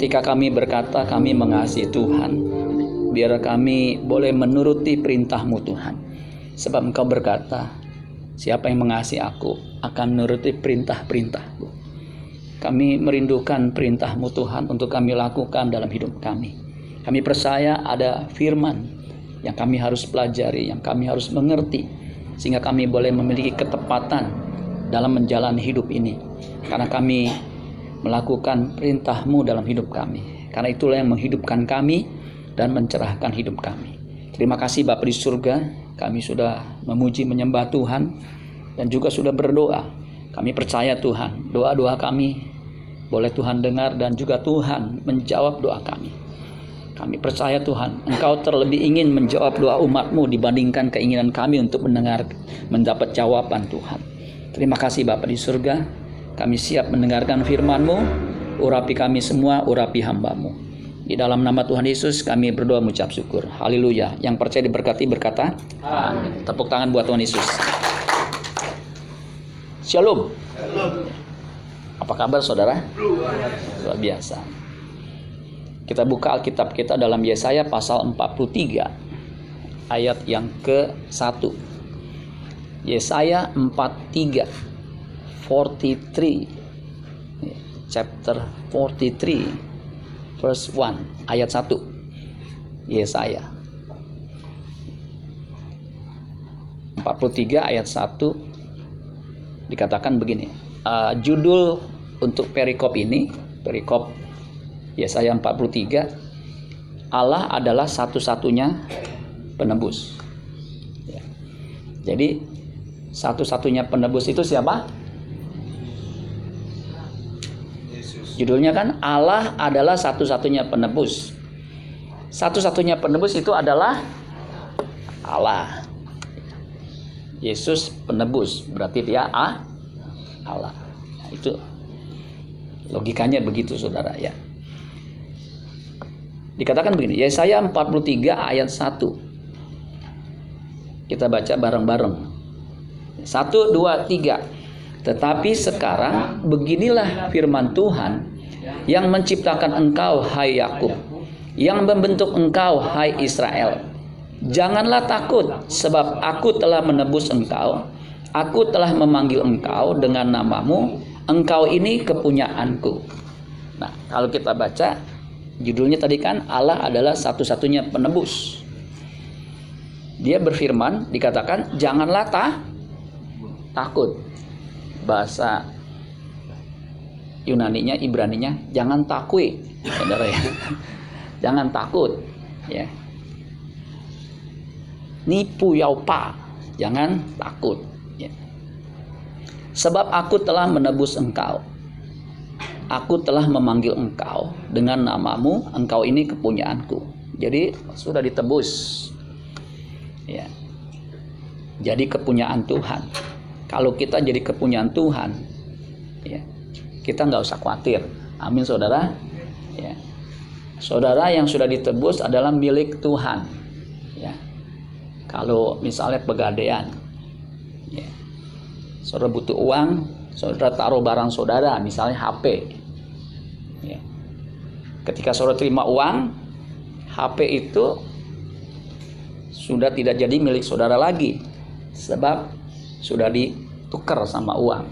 Ketika kami berkata kami mengasihi Tuhan, biar kami boleh menuruti perintahmu Tuhan. Sebab engkau berkata, siapa yang mengasihi aku akan menuruti perintah-perintahmu. Kami merindukan perintahmu Tuhan untuk kami lakukan dalam hidup kami. Kami percaya ada firman yang kami harus pelajari, yang kami harus mengerti. Sehingga kami boleh memiliki ketepatan dalam menjalani hidup ini. Karena kami melakukan perintahmu dalam hidup kami. Karena itulah yang menghidupkan kami dan mencerahkan hidup kami. Terima kasih Bapak di surga, kami sudah memuji menyembah Tuhan dan juga sudah berdoa. Kami percaya Tuhan, doa-doa kami boleh Tuhan dengar dan juga Tuhan menjawab doa kami. Kami percaya Tuhan, Engkau terlebih ingin menjawab doa umatmu dibandingkan keinginan kami untuk mendengar, mendapat jawaban Tuhan. Terima kasih Bapak di surga, kami siap mendengarkan firman-Mu. Urapi kami semua, urapi hamba-Mu. Di dalam nama Tuhan Yesus kami berdoa mengucap syukur. Haleluya. Yang percaya diberkati berkata, Amin. Tepuk tangan buat Tuhan Yesus. Shalom. Apa kabar saudara? Luar biasa. Kita buka Alkitab kita dalam Yesaya pasal 43 ayat yang ke-1. Yesaya 43 43 chapter 43 verse 1 ayat 1 Yesaya. 43 ayat 1 dikatakan begini uh, judul untuk perikop ini perikop Yesaya 43 Allah adalah satu-satunya penebus. Ya. jadi satu-satunya penebus itu siapa? Judulnya kan Allah adalah satu-satunya penebus. Satu-satunya penebus itu adalah Allah. Yesus penebus, berarti dia A, Allah. Nah, itu logikanya begitu Saudara ya. Dikatakan begini, Yesaya 43 ayat 1. Kita baca bareng-bareng. Satu, dua, tiga. Tetapi sekarang beginilah firman Tuhan yang menciptakan engkau hai Yakub, yang membentuk engkau hai Israel. Janganlah takut sebab aku telah menebus engkau. Aku telah memanggil engkau dengan namamu. Engkau ini kepunyaanku. Nah, kalau kita baca judulnya tadi kan Allah adalah satu-satunya penebus. Dia berfirman dikatakan janganlah ta takut bahasa Yunaninya, Ibraninya, jangan takut, saudara ya. jangan takut, ya. Nipu yaupa, jangan takut. Ya. Sebab aku telah menebus engkau. Aku telah memanggil engkau dengan namamu, engkau ini kepunyaanku. Jadi sudah ditebus. Ya. Jadi kepunyaan Tuhan. Kalau kita jadi kepunyaan Tuhan, ya, kita nggak usah khawatir. Amin, saudara. Ya. Saudara yang sudah ditebus adalah milik Tuhan. Ya. Kalau misalnya pegadaian, ya. saudara butuh uang, saudara taruh barang saudara, misalnya HP. Ya. Ketika saudara terima uang, HP itu sudah tidak jadi milik saudara lagi, sebab sudah ditukar sama uang.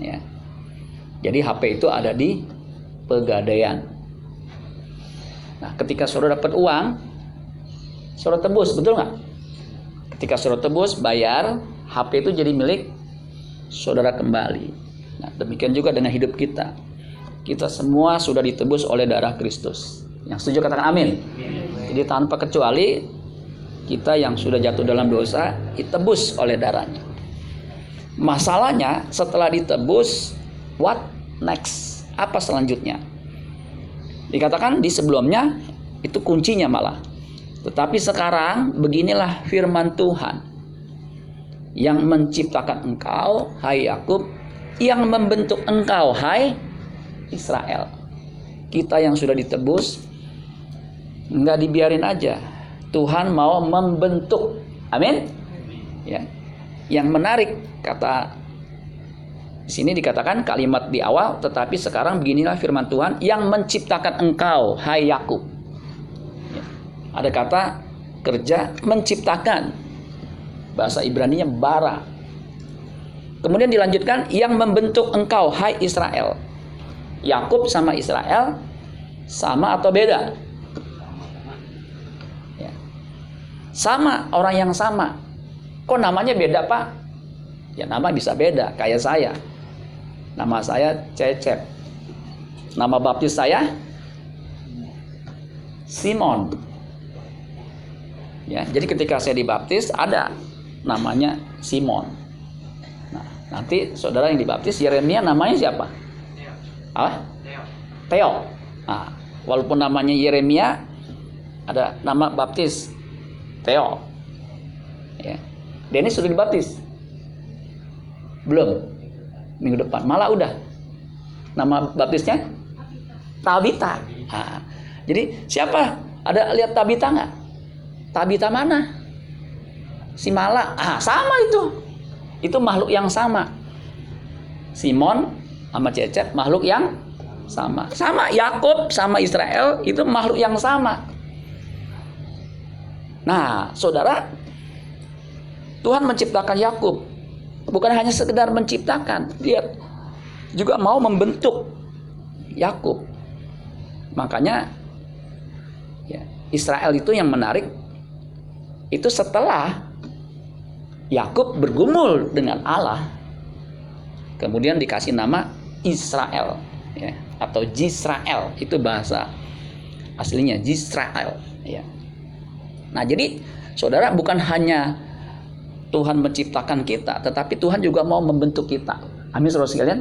Ya. Jadi HP itu ada di pegadaian. Nah, ketika saudara dapat uang, saudara tebus, betul nggak? Ketika saudara tebus, bayar, HP itu jadi milik saudara kembali. Nah, demikian juga dengan hidup kita. Kita semua sudah ditebus oleh darah Kristus. Yang setuju katakan amin. Jadi tanpa kecuali kita yang sudah jatuh dalam dosa ditebus oleh darahnya. Masalahnya setelah ditebus, what next? Apa selanjutnya? Dikatakan di sebelumnya itu kuncinya malah. Tetapi sekarang beginilah firman Tuhan yang menciptakan engkau, hai Yakub, yang membentuk engkau, hai Israel. Kita yang sudah ditebus nggak dibiarin aja. Tuhan mau membentuk. Amin. Ya. Yang menarik kata Di sini dikatakan kalimat di awal, tetapi sekarang beginilah firman Tuhan yang menciptakan engkau, hai Yakub. Ya. Ada kata kerja menciptakan. Bahasa Ibrani-nya bara. Kemudian dilanjutkan yang membentuk engkau, hai Israel. Yakub sama Israel sama atau beda? Ya. Sama, orang yang sama. Kok namanya beda, Pak? Ya nama bisa beda, kayak saya. Nama saya Cecep. Nama baptis saya Simon. Ya, jadi ketika saya dibaptis ada namanya Simon. Nah, nanti saudara yang dibaptis Yeremia namanya siapa? Ah? Theo. Nah, walaupun namanya Yeremia ada nama baptis Theo. Dennis sudah dibaptis? Belum minggu depan. Malah udah. Nama baptisnya Tabita. Nah, jadi siapa? Ada lihat Tabita nggak? Tabita mana? Si Mala. Ah, sama itu. Itu makhluk yang sama. Simon sama Cecep makhluk yang sama. Sama Yakub sama Israel itu makhluk yang sama. Nah, saudara, Tuhan menciptakan Yakub bukan hanya sekedar menciptakan, dia juga mau membentuk Yakub. Makanya ya, Israel itu yang menarik itu setelah Yakub bergumul dengan Allah, kemudian dikasih nama Israel ya, atau Jisrael itu bahasa aslinya Jisrael ya. Nah jadi saudara bukan hanya Tuhan menciptakan kita, tetapi Tuhan juga mau membentuk kita. Amin saudara sekalian.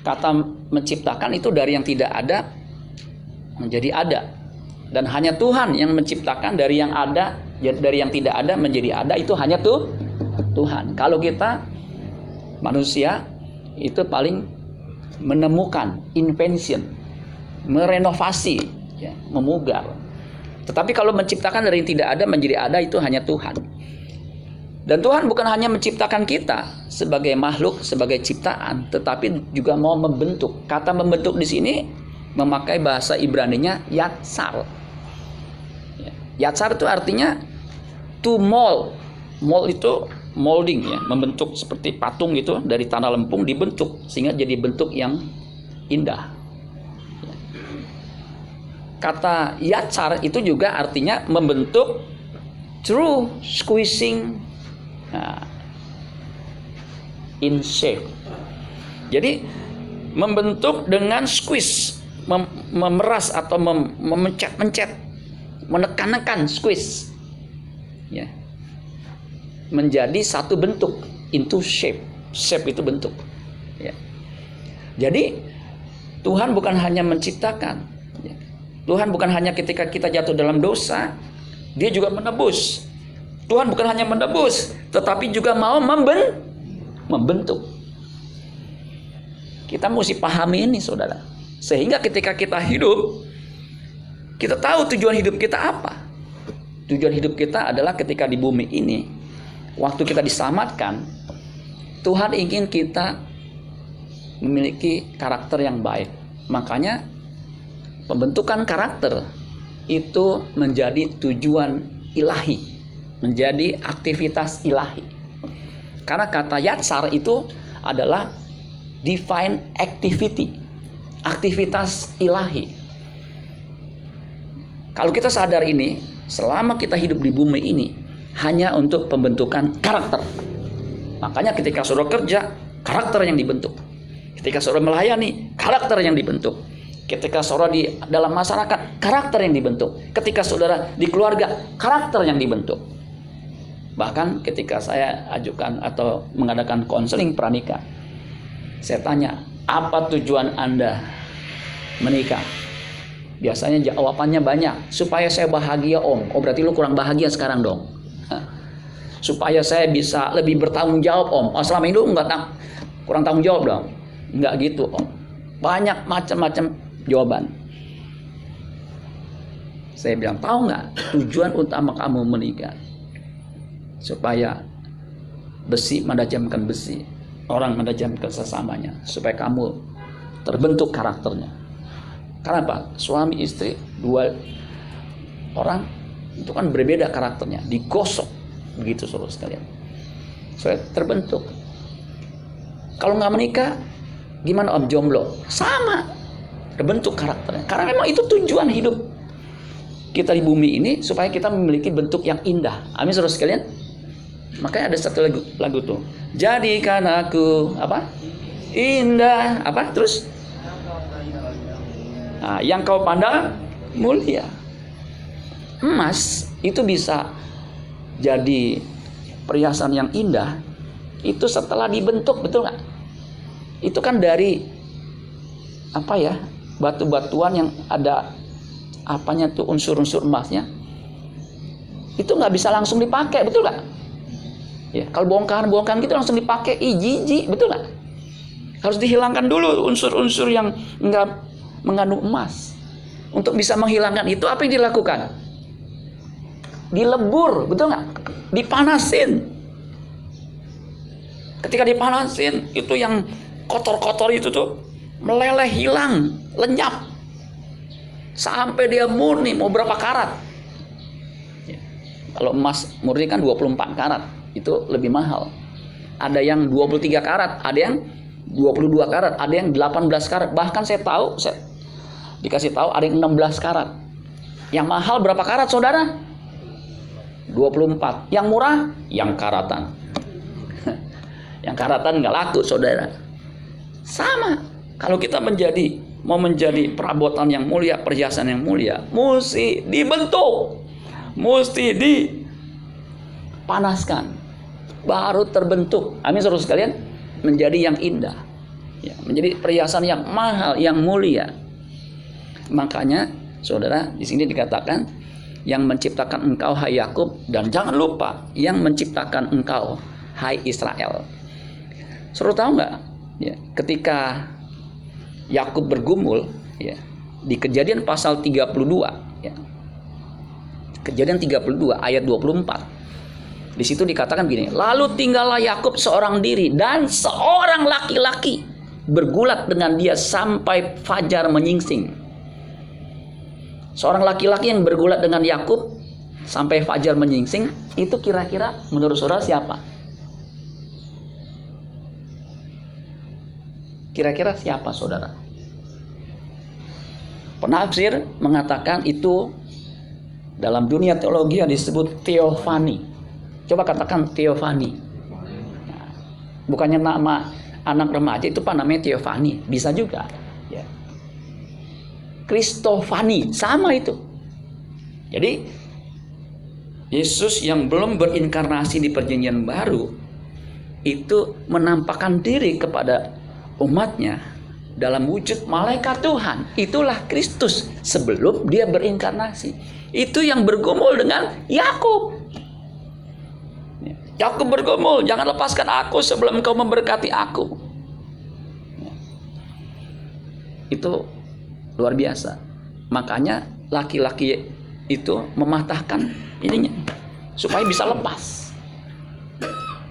Kata menciptakan itu dari yang tidak ada menjadi ada. Dan hanya Tuhan yang menciptakan dari yang ada, dari yang tidak ada menjadi ada itu hanya tuh Tuhan. Kalau kita manusia itu paling menemukan invention, merenovasi, ya, memugar. Tetapi kalau menciptakan dari yang tidak ada menjadi ada itu hanya Tuhan. Dan Tuhan bukan hanya menciptakan kita sebagai makhluk, sebagai ciptaan, tetapi juga mau membentuk. Kata membentuk di sini memakai bahasa Ibrani-nya yatsar. Ya, yatsar itu artinya to mold. Mold itu molding ya, membentuk seperti patung gitu dari tanah lempung dibentuk sehingga jadi bentuk yang indah. Ya. Kata yatsar itu juga artinya membentuk through squeezing Nah, in shape. Jadi membentuk dengan squeeze, mem memeras atau mem memencet-mencet, menekan-nekan squeeze. Ya. Menjadi satu bentuk into shape. Shape itu bentuk. Ya. Jadi Tuhan bukan hanya menciptakan. Ya. Tuhan bukan hanya ketika kita jatuh dalam dosa, dia juga menebus. Tuhan bukan hanya menebus, tetapi juga mau memben membentuk. Kita mesti pahami ini, saudara. Sehingga ketika kita hidup, kita tahu tujuan hidup kita apa. Tujuan hidup kita adalah ketika di bumi ini, waktu kita diselamatkan, Tuhan ingin kita memiliki karakter yang baik. Makanya pembentukan karakter itu menjadi tujuan ilahi menjadi aktivitas ilahi. Karena kata yatsar itu adalah divine activity, aktivitas ilahi. Kalau kita sadar ini, selama kita hidup di bumi ini hanya untuk pembentukan karakter. Makanya ketika saudara kerja, karakter yang dibentuk. Ketika saudara melayani, karakter yang dibentuk. Ketika saudara di dalam masyarakat, karakter yang dibentuk. Ketika saudara di keluarga, karakter yang dibentuk. Bahkan ketika saya ajukan atau mengadakan konseling pranikah, saya tanya, apa tujuan Anda menikah? Biasanya jawabannya banyak, supaya saya bahagia om. Oh berarti lu kurang bahagia sekarang dong. Supaya saya bisa lebih bertanggung jawab om. Oh selama ini lu nggak tang kurang tanggung jawab dong. Nggak gitu om. Banyak macam-macam jawaban. Saya bilang, tahu nggak tujuan utama kamu menikah? Supaya besi menajamkan besi orang menajam ke sesamanya supaya kamu terbentuk karakternya. Karena apa? Suami istri dua orang itu kan berbeda karakternya, digosok begitu saudara sekalian. Supaya terbentuk. Kalau nggak menikah, gimana om jomblo? Sama, terbentuk karakternya. Karena memang itu tujuan hidup kita di bumi ini supaya kita memiliki bentuk yang indah. Amin saudara sekalian. Makanya ada satu lagu lagu tuh. Jadikan aku apa? Indah apa? Terus Nah, yang kau pandang mulia. Emas itu bisa jadi perhiasan yang indah itu setelah dibentuk betul nggak? Itu kan dari apa ya batu-batuan yang ada apanya tuh unsur-unsur emasnya itu nggak bisa langsung dipakai betul nggak? Ya kalau bongkahan-bongkahan gitu langsung dipakai, ih jijik betul nggak? Harus dihilangkan dulu unsur-unsur yang nggak mengandung emas. Untuk bisa menghilangkan itu apa yang dilakukan? Dilebur, betul nggak? Dipanasin. Ketika dipanasin, itu yang kotor-kotor itu tuh meleleh hilang, lenyap. Sampai dia murni mau berapa karat. Ya. Kalau emas murni kan 24 karat, itu lebih mahal. Ada yang 23 karat, ada yang 22 karat, ada yang 18 karat. Bahkan saya tahu, saya dikasih tahu ada yang 16 karat. Yang mahal berapa karat saudara? 24. Yang murah? Yang karatan. yang karatan nggak laku saudara. Sama. Kalau kita menjadi mau menjadi perabotan yang mulia, perhiasan yang mulia, mesti dibentuk, mesti dipanaskan, baru terbentuk. Amin saudara sekalian, menjadi yang indah, ya, menjadi perhiasan yang mahal, yang mulia. Makanya saudara di sini dikatakan yang menciptakan engkau hai Yakub dan jangan lupa yang menciptakan engkau hai Israel. Suruh tahu nggak? Ya, ketika Yakub bergumul ya di Kejadian pasal 32 ya. Kejadian 32 ayat 24. Di situ dikatakan gini, lalu tinggallah Yakub seorang diri dan seorang laki-laki bergulat dengan dia sampai fajar menyingsing. Seorang laki-laki yang bergulat dengan Yakub sampai fajar menyingsing, itu kira-kira menurut saudara siapa? Kira-kira siapa saudara? Penafsir mengatakan itu dalam dunia teologi yang disebut teofani. Coba katakan teofani. Bukannya nama anak remaja itu apa namanya teofani, bisa juga. Kristofani, sama itu. Jadi Yesus yang belum berinkarnasi di perjanjian baru itu menampakkan diri kepada umatnya dalam wujud malaikat Tuhan. Itulah Kristus sebelum dia berinkarnasi. Itu yang bergumul dengan Yakub. Yakub bergumul, jangan lepaskan aku sebelum kau memberkati aku. Itu luar biasa. Makanya laki-laki itu mematahkan ininya supaya bisa lepas.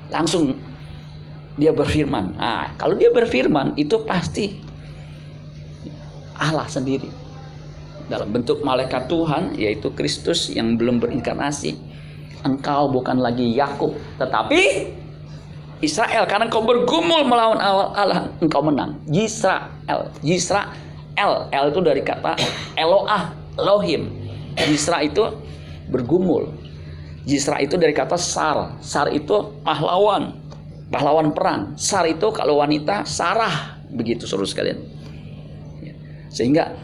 Langsung dia berfirman. Nah kalau dia berfirman itu pasti Allah sendiri. Dalam bentuk malaikat Tuhan yaitu Kristus yang belum berinkarnasi engkau bukan lagi Yakub tetapi Israel karena engkau bergumul melawan Allah engkau menang Yisrael Yisrael El. Itu dari kata Eloah, Elohim. Yisra itu bergumul. Yisra itu dari kata Sar. Sar itu pahlawan. Pahlawan perang. Sar itu kalau wanita Sarah. Begitu seluruh sekalian. Sehingga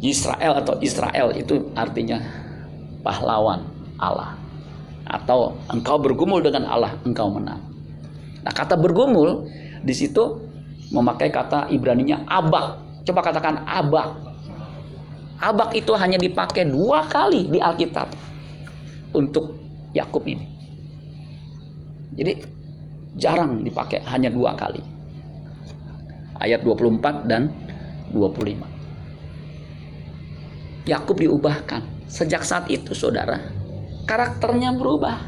Israel atau Israel itu artinya pahlawan Allah. Atau engkau bergumul dengan Allah, engkau menang. Nah kata bergumul di situ memakai kata Ibraninya abak Coba katakan abak. Abak itu hanya dipakai dua kali di Alkitab untuk Yakub ini. Jadi jarang dipakai hanya dua kali. Ayat 24 dan 25. Yakub diubahkan. Sejak saat itu saudara, karakternya berubah.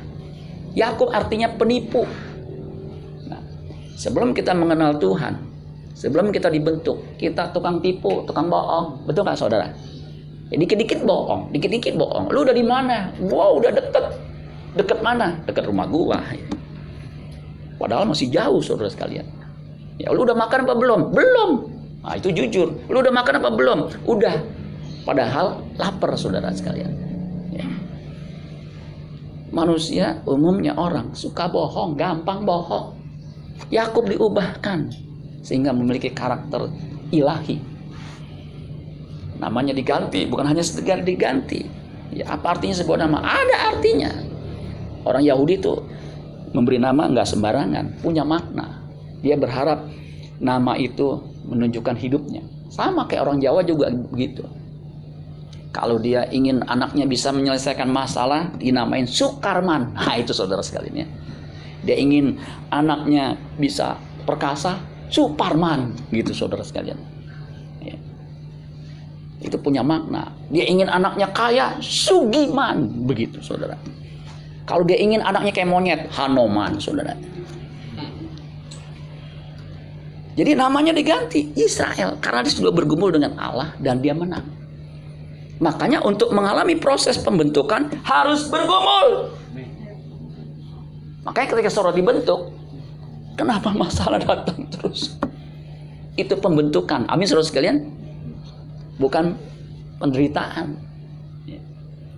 Yakub artinya penipu. Nah, Sebelum kita mengenal Tuhan, sebelum kita dibentuk, kita tukang tipu, tukang bohong. Betul nggak saudara? Ya, dikit-dikit bohong, dikit-dikit bohong. Lu udah di mana? Wow, udah deket. Deket mana? Deket rumah gua. Padahal masih jauh saudara sekalian. Ya, lu udah makan apa belum? Belum. Nah, itu jujur. Lu udah makan apa belum? Udah. Padahal lapar saudara sekalian. Manusia umumnya orang suka bohong, gampang bohong. Yakub diubahkan sehingga memiliki karakter ilahi. Namanya diganti, bukan hanya sekedar diganti. Ya, apa artinya sebuah nama? Ada artinya. Orang Yahudi itu memberi nama nggak sembarangan, punya makna. Dia berharap nama itu menunjukkan hidupnya. Sama kayak orang Jawa juga begitu. Kalau dia ingin anaknya bisa menyelesaikan masalah, dinamain Sukarman. Nah itu saudara sekalian ya. Dia ingin anaknya bisa perkasa, Suparman, gitu saudara sekalian. Ya. Itu punya makna. Dia ingin anaknya kaya, Sugiman, begitu saudara. Kalau dia ingin anaknya kayak monyet, Hanoman, saudara. Jadi namanya diganti Israel karena dia sudah bergumul dengan Allah dan dia menang. Makanya untuk mengalami proses pembentukan harus bergumul. Makanya ketika saudara dibentuk, kenapa masalah datang terus? Itu pembentukan. Amin saudara sekalian. Bukan penderitaan.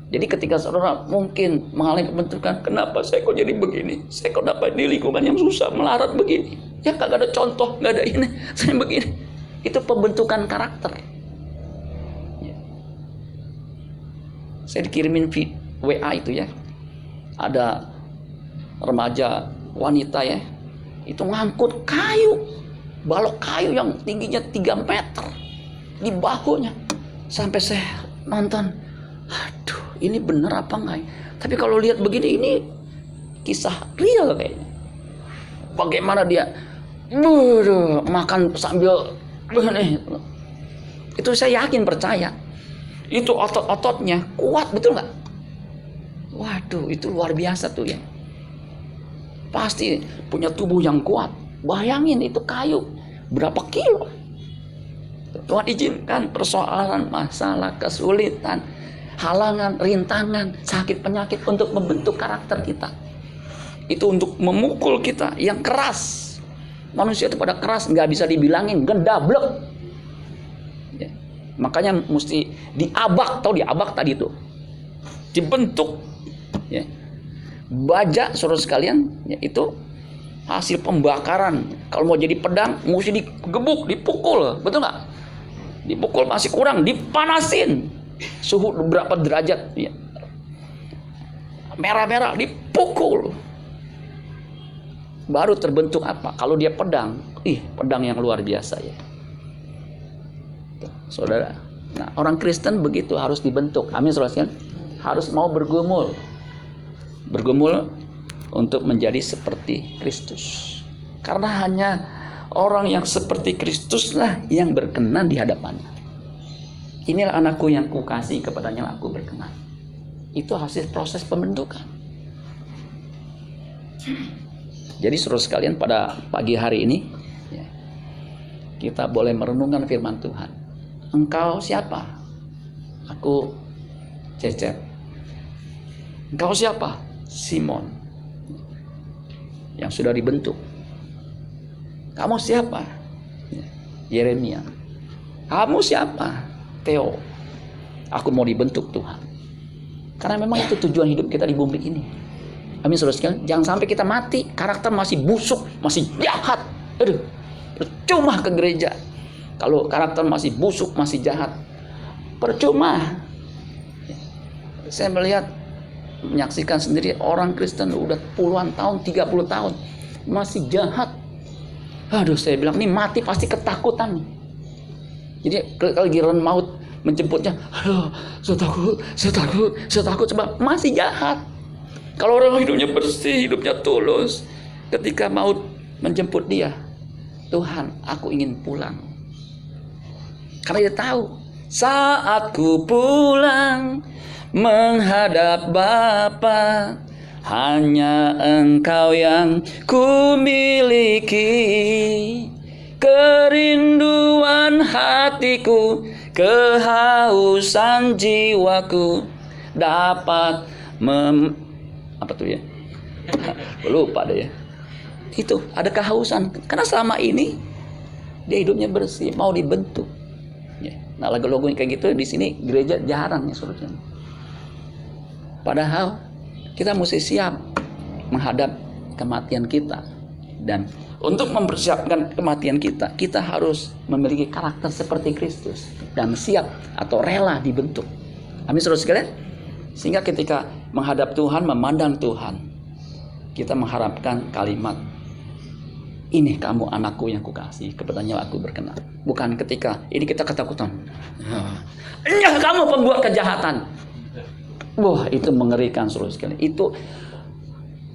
Jadi ketika saudara mungkin mengalami pembentukan, kenapa saya kok jadi begini? Saya kok dapat di lingkungan yang susah, melarat begini. Ya kagak ada contoh, nggak ada ini. Saya begini. Itu pembentukan karakter. Saya dikirimin WA itu ya. Ada remaja wanita ya. Itu ngangkut kayu balok kayu yang tingginya 3 meter di bahunya. Sampai saya nonton aduh ini bener apa enggak ya? tapi kalau lihat begini ini kisah real kayaknya. Bagaimana dia Buduh, makan sambil begini itu saya yakin percaya itu otot-ototnya kuat betul nggak waduh itu luar biasa tuh ya pasti punya tubuh yang kuat. Bayangin itu kayu berapa kilo. Tuhan izinkan persoalan, masalah, kesulitan, halangan, rintangan, sakit penyakit untuk membentuk karakter kita. Itu untuk memukul kita yang keras. Manusia itu pada keras nggak bisa dibilangin, gendablek. Ya. Makanya mesti diabak, tahu diabak tadi itu. Dibentuk. Ya baja saudara sekalian ya, itu hasil pembakaran kalau mau jadi pedang mesti digebuk dipukul betul nggak dipukul masih kurang dipanasin suhu berapa derajat ya. merah-merah dipukul baru terbentuk apa kalau dia pedang ih pedang yang luar biasa ya saudara nah orang Kristen begitu harus dibentuk amin saudara harus mau bergumul bergumul untuk menjadi seperti Kristus. Karena hanya orang yang seperti Kristuslah yang berkenan di hadapannya. Inilah anakku yang kukasih kepadanya aku berkenan. Itu hasil proses pembentukan. Jadi suruh sekalian pada pagi hari ini ya, kita boleh merenungkan firman Tuhan. Engkau siapa? Aku Cecep. Engkau siapa? Simon yang sudah dibentuk. Kamu siapa? Yeremia. Kamu siapa? Theo. Aku mau dibentuk Tuhan. Karena memang itu tujuan hidup kita di bumi ini. Amin saudara sekalian. Jangan sampai kita mati. Karakter masih busuk. Masih jahat. Aduh. Percuma ke gereja. Kalau karakter masih busuk. Masih jahat. Percuma. Saya melihat menyaksikan sendiri orang Kristen udah puluhan tahun, 30 tahun masih jahat. Aduh, saya bilang ini mati pasti ketakutan. Jadi kalau giliran maut menjemputnya, aduh, saya takut, saya takut, saya takut sebab masih jahat. Kalau orang hidupnya bersih, hidupnya tulus, ketika maut menjemput dia, Tuhan, aku ingin pulang. Karena dia tahu, saat ku pulang, menghadap Bapa hanya engkau yang ku miliki kerinduan hatiku kehausan jiwaku dapat mem apa tuh ya? Lupa deh ya. Itu ada kehausan. Karena selama ini dia hidupnya bersih mau dibentuk. Nah lagu-lagu kayak gitu di sini gereja jarang ya surutnya padahal kita mesti siap menghadap kematian kita dan untuk mempersiapkan kematian kita kita harus memiliki karakter seperti Kristus dan siap atau rela dibentuk. Amin saudara sekalian? Sehingga ketika menghadap Tuhan memandang Tuhan kita mengharapkan kalimat ini kamu anakku yang kukasih kepadanya aku berkenan. Bukan ketika ini kita ketakutan. Ya kamu pembuat kejahatan. Wah itu mengerikan seluruh sekali. Itu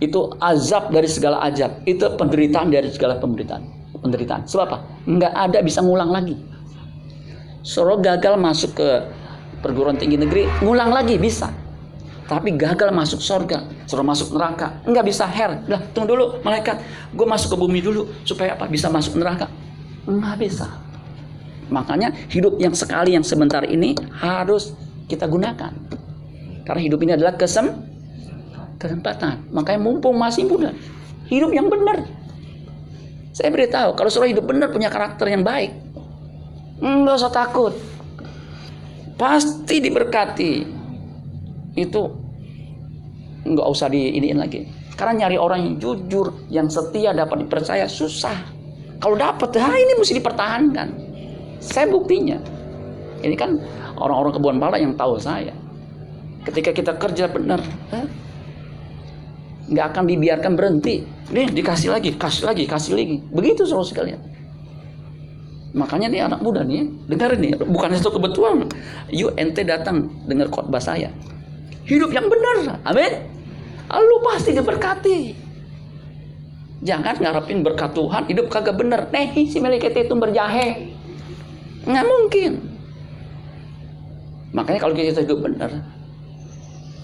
itu azab dari segala azab. Itu penderitaan dari segala penderitaan. Penderitaan. Sebab apa? Nggak ada bisa ngulang lagi. Soro gagal masuk ke perguruan tinggi negeri ngulang lagi bisa tapi gagal masuk surga, suruh masuk neraka, nggak bisa her. Udah, tunggu dulu, malaikat, gue masuk ke bumi dulu supaya apa? Bisa masuk neraka? Nggak bisa. Makanya hidup yang sekali yang sebentar ini harus kita gunakan. Karena hidup ini adalah kesem kesempatan. Makanya mumpung masih muda, hidup yang benar. Saya beritahu, kalau suruh hidup benar punya karakter yang baik, nggak usah takut. Pasti diberkati itu nggak usah diiniin lagi. Karena nyari orang yang jujur, yang setia dapat dipercaya susah. Kalau dapat, ha ini mesti dipertahankan. Saya buktinya. Ini kan orang-orang kebun pala yang tahu saya. Ketika kita kerja benar, nggak akan dibiarkan berhenti. Nih dikasih lagi, kasih lagi, kasih lagi. Begitu saudara sekalian. Makanya nih anak muda nih, dengar nih, bukan itu kebetulan. Yuk ente datang dengar khotbah saya hidup yang benar. Amin. Lu pasti diberkati. Jangan ngarepin berkat Tuhan, hidup kagak bener. Nih si malaikat itu berjahe. Nggak mungkin. Makanya kalau kita hidup benar,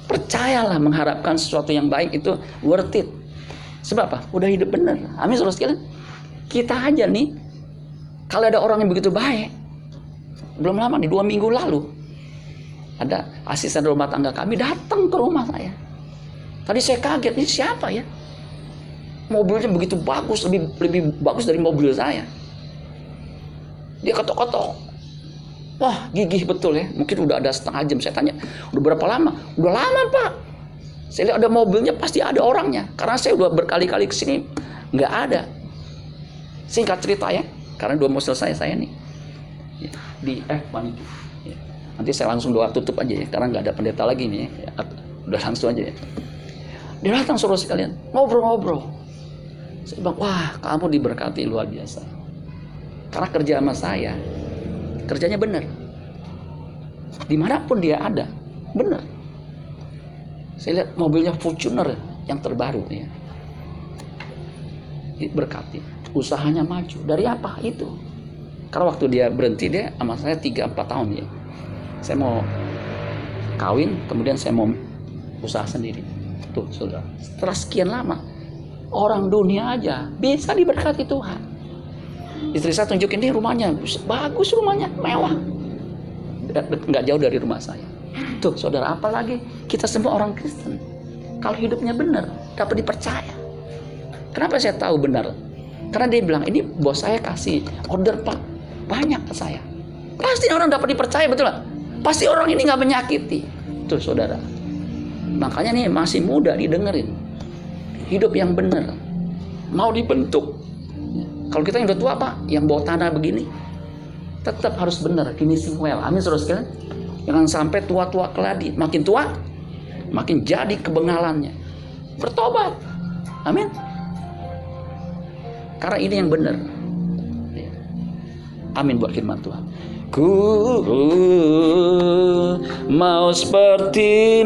percayalah mengharapkan sesuatu yang baik itu worth it. Sebab apa? Udah hidup benar. Amin saudara sekalian. Kita aja nih, kalau ada orang yang begitu baik, belum lama nih, dua minggu lalu, ada asisten rumah tangga kami datang ke rumah saya. Tadi saya kaget, ini siapa ya? Mobilnya begitu bagus, lebih lebih bagus dari mobil saya. Dia ketok-ketok. Wah, gigih betul ya. Mungkin udah ada setengah jam. Saya tanya, udah berapa lama? Udah lama, Pak. Saya lihat ada mobilnya, pasti ada orangnya. Karena saya udah berkali-kali ke sini, nggak ada. Singkat cerita ya, karena dua mau selesai saya nih. Di F Maniku Nanti saya langsung doa tutup aja ya, karena nggak ada pendeta lagi nih. Ya. Udah langsung aja ya. Dia datang suruh sekalian, ngobrol-ngobrol. Saya bilang, wah kamu diberkati luar biasa. Karena kerja sama saya, kerjanya benar. Di mana pun dia ada, benar. Saya lihat mobilnya Fortuner yang terbaru ya. Berkati, usahanya maju. Dari apa itu? Karena waktu dia berhenti dia sama saya 3-4 tahun ya saya mau kawin kemudian saya mau usaha sendiri. Tuh sudah. Setelah sekian lama orang dunia aja bisa diberkati Tuhan. Istri saya tunjukin nih rumahnya bagus rumahnya mewah. Nggak jauh dari rumah saya. Tuh saudara apalagi kita semua orang Kristen kalau hidupnya benar dapat dipercaya. Kenapa saya tahu benar? Karena dia bilang ini bos saya kasih order pak banyak ke saya. Pasti orang dapat dipercaya betul lah Pasti orang ini nggak menyakiti. Tuh saudara. Makanya nih masih muda didengerin. Hidup yang benar. Mau dibentuk. Kalau kita yang udah tua pak, yang bawa tanah begini, tetap harus benar. Finishing well. Amin saudara sekalian. Jangan sampai tua-tua keladi. Makin tua, makin jadi kebengalannya. Bertobat. Amin. Karena ini yang benar. Amin buat firman Tuhan. Ku mau seperti